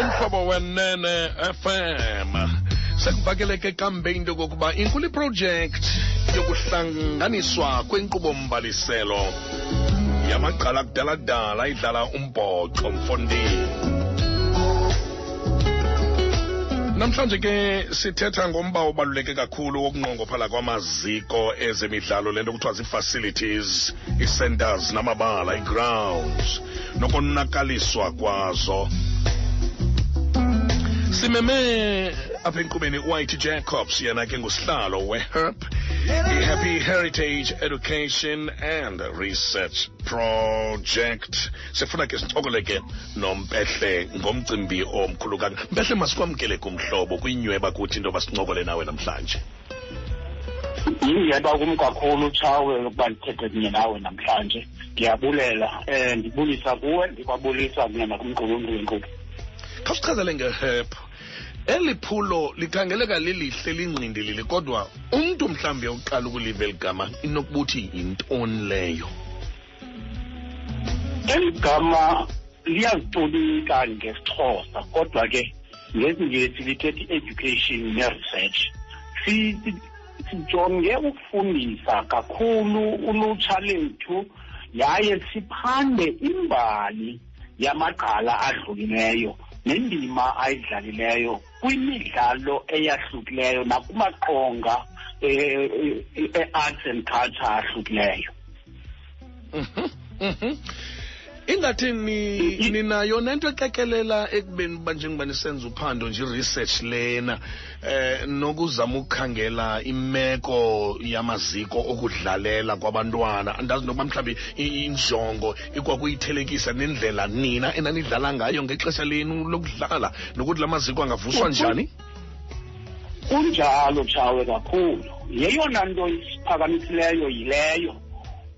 umhlobo wenene FM sekuvakeleke kambe into kokuba inkulu iprojekthi yokuhlanganiswa kwenkqubo-mbaliselo yamagqala kudala-kudala idlala umbhoxo mfondini. Namhlanje ke sithetha ngomba obaluleke kakhulu wokunqongophala kwamaziko ezemidlalo lento kuthiwa zii-facilities ii-centers namabala ii-grounds nokonakaliswa kwazo simeme. Apha enkqubeni uwhite jacobs yena ke ngusihlalo weherp i-happy heritage education and research project. Sifuna ke sincokole ke nompehle ngomcimbi omkhulu kanga mpehle masikwamkele kumhlobo kwinyweba kuthi into yoba sincokole nawe namhlanje. Yingeba kum kakhulu tshawe ukuba ndithethe kunye nawe namhlanje. Ndiyabulela um ndibulisa kuwe ndikwabulisa kunye nakumqulunkulu khawusichazele ngeherp eli phulo likhangeleka lilihle lingqindilili kodwa umntu mhlawumbi oqala ukuliva eli gama inokubuthi yintoni leyo? Eli gama liyazitolika ngesixhosa kodwa ke ngesingesi lithetha i-education ne-research. Si- si- sijonge ukufundisa kakhulu ulutsha lethu yaye siphande imbali yamagqala adlulileyo. Nendima ayidlalileyo kwimidlalo eyahlukileyo nakumaqonga eh, eh, e-arts and culture ahlukileyo Mhm, mhm. Ingathi ni- ninayo nento ekekelela ekubeni uba njengoba nisenza uphando nje i-research lena eh nokuzama ukukhangela imeko yamaziko okudlalela kwabantwana. Andazi nokuba mhlawumbi injongo ikwakuyithelekisa nendlela nina enanidlala ngayo ngexesha lenu lokudlala nokuthi la maziko angavuswa njani? kunjalo tshawe kakhulu. Yeyona nto isiphakamisileyo yileyo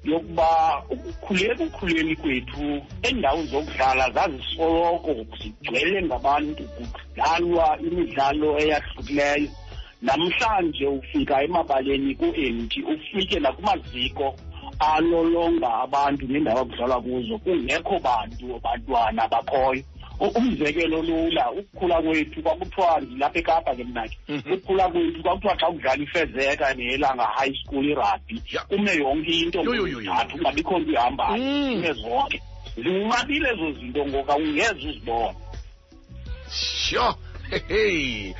yokuba ukukhuleka ekukhuleni kwethu eendawo zokudlala zazisoloko zigcwele ngabantu kudlalwa imidlalo eyahlukileyo. Namhlanje ufika emabaleni ku-empty ufike nakumaziko alolonga abantu neendawo akudlalwa kuzo. Kungekho bantu bantwana bakhoyo. U- umzekelo lula ukukhula kwethu kwakuthiwa ndilapha ekapa ke mna ke Mhm. ukukhula kwethu kwakuthiwa xa kudlala ifezeka nelanga high school irugby Ya. kume yonke into Yo, yo, yo, yo. ngokuzathu kungabikho nto ihambayo Mm. kume zonke zinqabile ezo zinto ngoku awungeze uzibone sure hey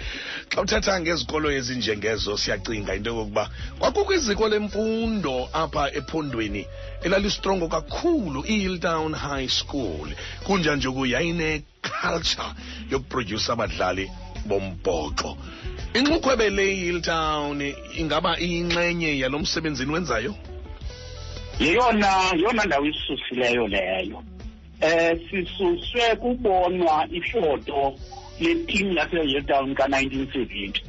xa uthetha ngezikolo ezinjengezo siyacinga into yokokuba kwakukho iziko lemfundo apha ephondweni elalisitrongo kakhulu i-hilltown high school. Kunja nje ku yayineculture yokuprodyusa abadlali bombhoxo. Inxukhwebe le hilltown ingaba iyinxenye yalo msebenzini wenzayo yeyona yona ndawo isisusileyo leyo. Um sisuswe kubonwa ifoto letim yasehilltown ka-1970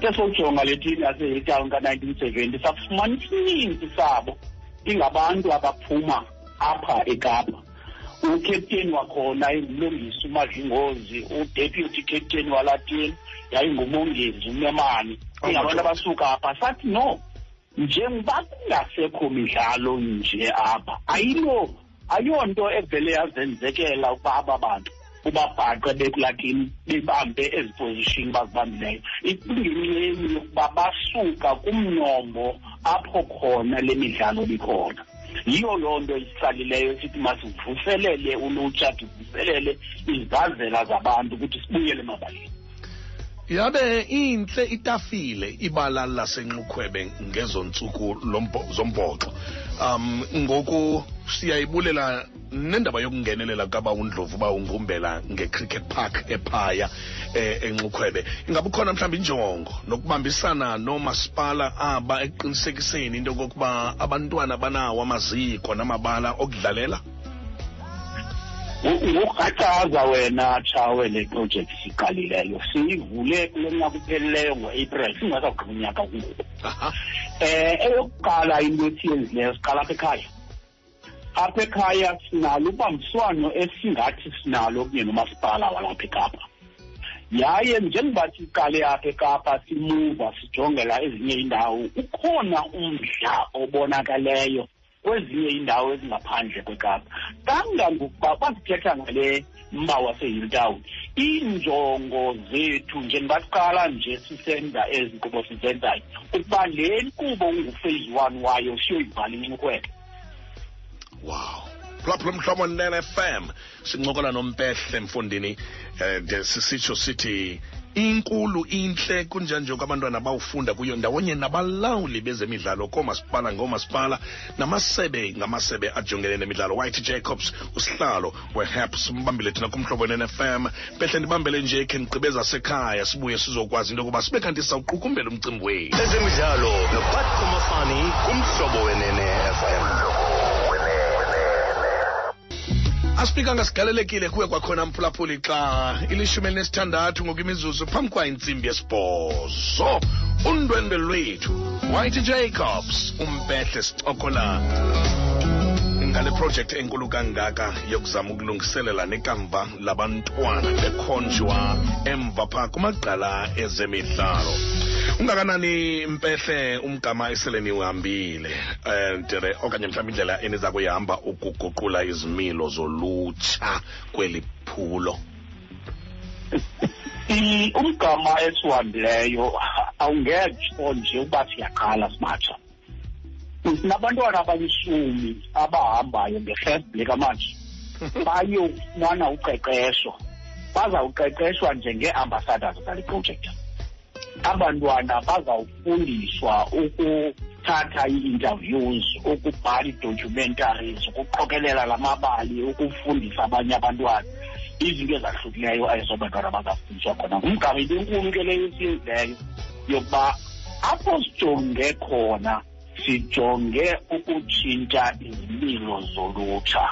ke sojonga le tim yasehilltown ka-1970 safumana isininzi sabo ingabantu abaphuma apha ekapa. Ucaptain wakhona ingumlungisi umadlingozi udeputy captain walatin yayingumongezi unemani ingabantu abasuka apha sathi no njengoba kungasekho midlalo nje apha. Ayilo ayonto evele yazenzekela ukuba aba bantu. Ubabhaqe bekulakini bebambe ezi position bazibambileyo. Ikungenxeni yokuba basuka kumnombo apho khona le midlalo bikhona. Yiyo loo nto isitsalileyo sithi masivuselele ulutsha divuselele izazela zabantu ukuthi sibuyele emabaleni. Yabe intle itafile ibala lasenxukhwebe ngezo ntsuku zombhoxo. Um ngoku siyayibulela nendaba yokungenelela kaba undlovu uba ungumbela ngecricket park ephaya eh, enxukhwebe. Ingaba ukhona mhlawumbi injongo nokubambisana noomasipala aba ekuqinisekiseni into yokokuba abantwana banawo amaziko namabala okudlalela ngokurhathaza wena tshawe le project siqalileyo siyivule kule nyaka uphelileyo ngo-april singasagqiba unyaka kungoku aha. Um eyokuqala into esiyenzileyo siqala apha ekhaya. Apha ekhaya sinalo ubambiswano esingathi sinalo kunye nomasipala walapha ekapa. Yaye njengoba siqale apha ekapa simuva sijongela ezinye iindawo ukhona umdla obonakaleyo kwezinye iindawo ezingaphandle kwekapa. Kangangokuba basithetha ngale mba wasehilltown iinjongo zethu njengabaqala nje sisenza ezi nkqubo sizenzayo ukuba le nkqubo unguphase one wayo siyoyivala inkqwelo wow. Phulaphula mhlobo ne-fm sincokola nompehle mfundini um sisitsho sithi inkulu intle nje abantwana bawufunda kuyo ndawonye nabalawuli bezemidlalo koomasipala ngoomasipala namasebe ngamasebe ajongene nemidlalo. White jacobs usihlalo wehep simbambile thina kumhlobo ne-fm pehle ndibambele nje khe ndigqibeza sekhaya sibuye sizokwazi into yokuba sibe kanti sawuqukumbela umcimbi wethu. Ezemidlalo nopat komafani kumhlobo wenene fm ngasigalelekile kuye kwakhona mphulaphuli xa ilishumi elinesithandathu ngokwimizuzu phambi kwa intsimbi yesibhozo. Undwendwe lwethu white jacobs umpehle sicokola ngale project enkulu kangaka yokuzama ukulungiselela nekamva labantwana bekhonjwa emva pha kumagqala ezemidlalo ungakanani mpehle umgama esele niwuhambile um tere okanye mhlawumbi indlela eniza kuyihamba ukuguqula izimilo zolutsha kweli phulo? Umgama esihambileyo awungetsho nje uba siyaqala sibatsha. Sinabantwana abalishumi abahambayo nge-first manje bayofumana uqeqesho. Bazawuqeqeshwa njengee-ambassadors zale project abantwana bazawufundiswa ukuthatha ii-interviews ukubhala ii-documentaries ukuqokelela la mabali ukufundisa abanye abantwana. Izinto ezahlukileyo ezobantwana bazafundiswa khona. Ngumgama into enkulu ke leyo esiyenzileyo yokuba apho sijonge khona sijonge ukutshintsha izimilo zolutsha.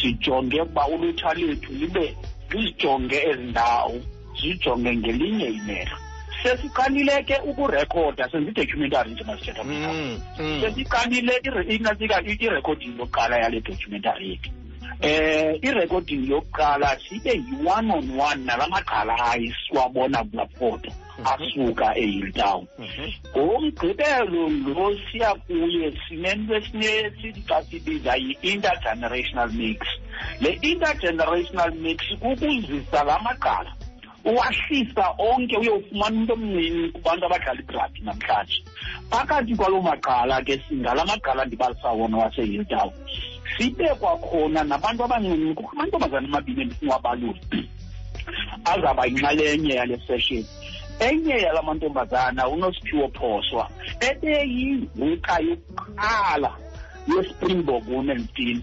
Sijonge ukuba ulutsha lethu libe lizijonge ezi ndawo zijonge ngelinye imelo sesiqalile ke ukurekhoda senza idocumentary nje masithetha Mm, mm. sesiqalile inasika irecording yokuqala yale documentary yethu. Eh irecording yokuqala sibe yi-one on one nala maqhala siwabona kulaa foto asuka ehilltown Mhm. ngomgqibelo lo siya kuye sinento esithi xa sibiza yi-intergenerational mix. Le intergenerational mix kukuzisa la maqala uwahlisa onke uyofumana umntu omncini kubantu abadlala igrabhi namhlanje. Phakathi kwaloo maqala ke singala magqala ndibalisa wona wasehilltown sibe kwakhona nabantu abancinci kukho amantombazana amabini endifuna wabalula azawuba yinxalenye yale session. Enye yala mantombazana unosiphiwo phoswa ebeyinguka yokuqala yespringbok team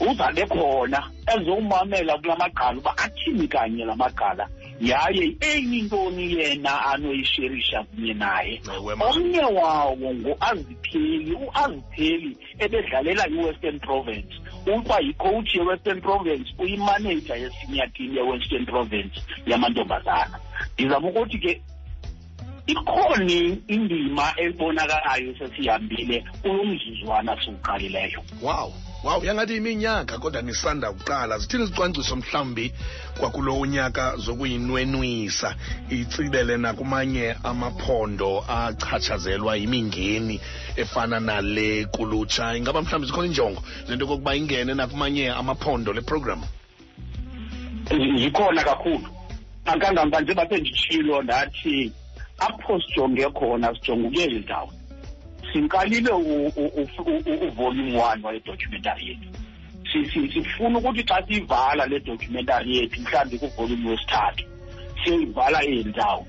uzabe khona ezowumamela kula magqala uba athini kanye la magqala yaye eyintoni yena anoyisherisha kunye naye. Omnye wawo nguazipheli uazipheli ebedlalela i-western province. Uba yicoach ye-western province uyimaneja yesenior team ye-western province yamantombazana. Ndizama ukuthi ke ikhona indima ebonakalayo sesihambile kulo mzuzwana siwuqalileyo. Wow. Wow yangathi iminyaka kodwa nisanda kuqala zithini izicwangciso mhlawumbi kwakulo unyaka zokuyinwenwisa? Itsibele nakumanye amaphondo achatshazelwa yimingeni efana nale kulutsha. Ingaba mhlawumbi zikhona injongo zento yokokuba ingene nakumanye amaphondo le program? Yikhona kakhulu. Akangamva nje basenditshilo ndathi apho sijonge khona sijonge ukuyeli ndawo u- uvolume one wayedocumentary yethu. Si- si- sifuna ukuthi xa siyivala le documentary yethu mhlawumbi kuvolume wesithathu siyoyivala eli ndawo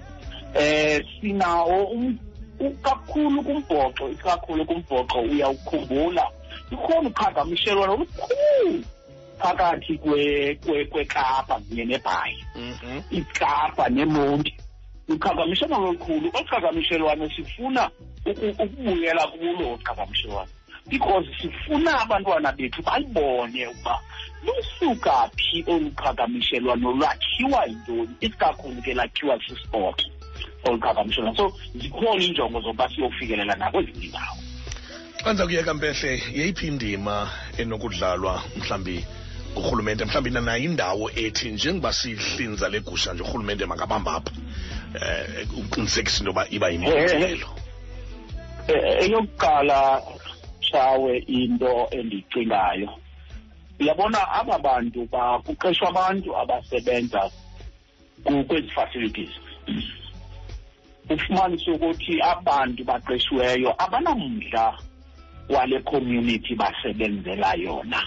eh sinawo um- u- kakhulu kumbhoxo ikakhulu kumbhoxo uyawukhumbula. Ikhona uqhagamshelwano olukhulu phakathi kwe- kwe- kwekapa kunye nebhayi. Mhm. ikapa nemonti. Uqhagamshelwano olukhulu oqhagamshelwano sifuna ukubuyela kulo qhagamshelwano because sifuna abantwana bethu bayibone ukuba lusuka phi olu qhagamshelwano lwakhiwa yintoni isikakhulu ke lakhiwa sisport olu so zikhona iinjongo zokuba siyofikelela nakwezinye indawo xa ndiza kuyeka mpehle yeyiphi indima enokudlalwa mhlawumbi ngurhulumente mhlawumbi nanayo indawo ethi njengoba sihlinza legusha nje urhulumente makabamba apha um uqinisekisa into yoba iba yimpumelelo Eh, eyokuqala tshawe into endiyicingayo. Uyabona aba bantu ba- kuqeshwa abantu abasebenza kwezi facilities. Ufumanise ukuthi abantu baqeshiweyo abanamdla wale community basebenzela yona.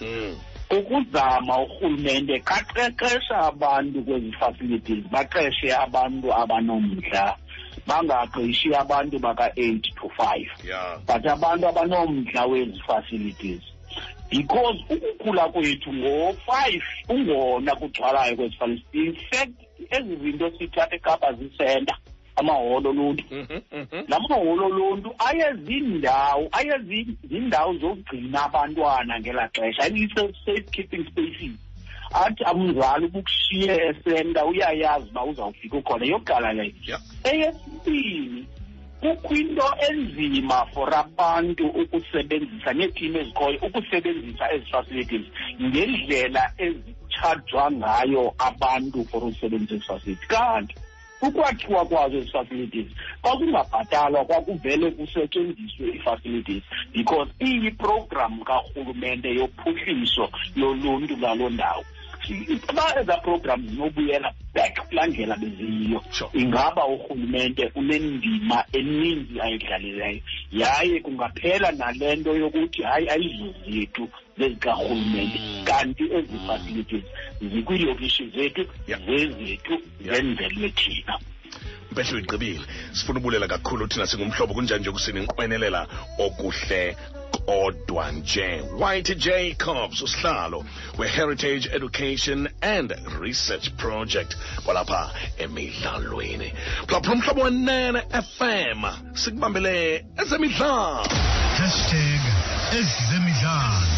Mm. Ukuzama urhulumente kaqeqesha abantu kwezi facilities baqeshe abantu abanomdla bangaqeshi abantu baka-eight to five. Yeah but abantu abanomdla wezi facilities because ukukhula kwethu ngo-five ungona kugcwalayo kwezi facilities in fact ezi zinto sithatha ekapa zisenta. Amaholo oluntu. Mhm, mhm. la maholo oluntu ayezindawo ayezindawo zokugcina abantwana ngelaa xesha. Safe keeping spaces. Athi umzali ubukushiye esenta uyayazi uba uzawufika ukhona yokuqala leyo yeah eyesibini kukho into enzima for abantu ukusebenzisa neetim ezikhoyo ukusebenzisa ezi facilities. Ngendlela ezitshajwa ngayo abantu for usebenzisa ezi facilities. Kanti ukwakhiwa kwazo ezi facilities kwakungabhatalwa kwakuvele kusetyenziswe ii-facilities because iyiprogram karhulumente yophuhliso yoluntu lwaloo ndawo. Uba ezaa program zinobuyela back kulaa ndlela beziyiyo Sure. ingaba urhulumente unendima eninzi ayidlalileyo. Yaye kungaphela nale nto yokuthi hayi ayizo zethu zezikarhulumente kanti ezi facilities zikwiilokishi zethu zezethu zenzelwe thina mpehlo igqibile sifuna ubulela kakhulu thina singumhlobo kunjani nje kusininqwenelela okuhle kodwa nje. White jacobs usihlalo we-heritage education and research project kwalapha emidlalweni. Phulaphula umhlobo wenene fm sikubambele ezemidlalo. Hashtag ezemidlalo.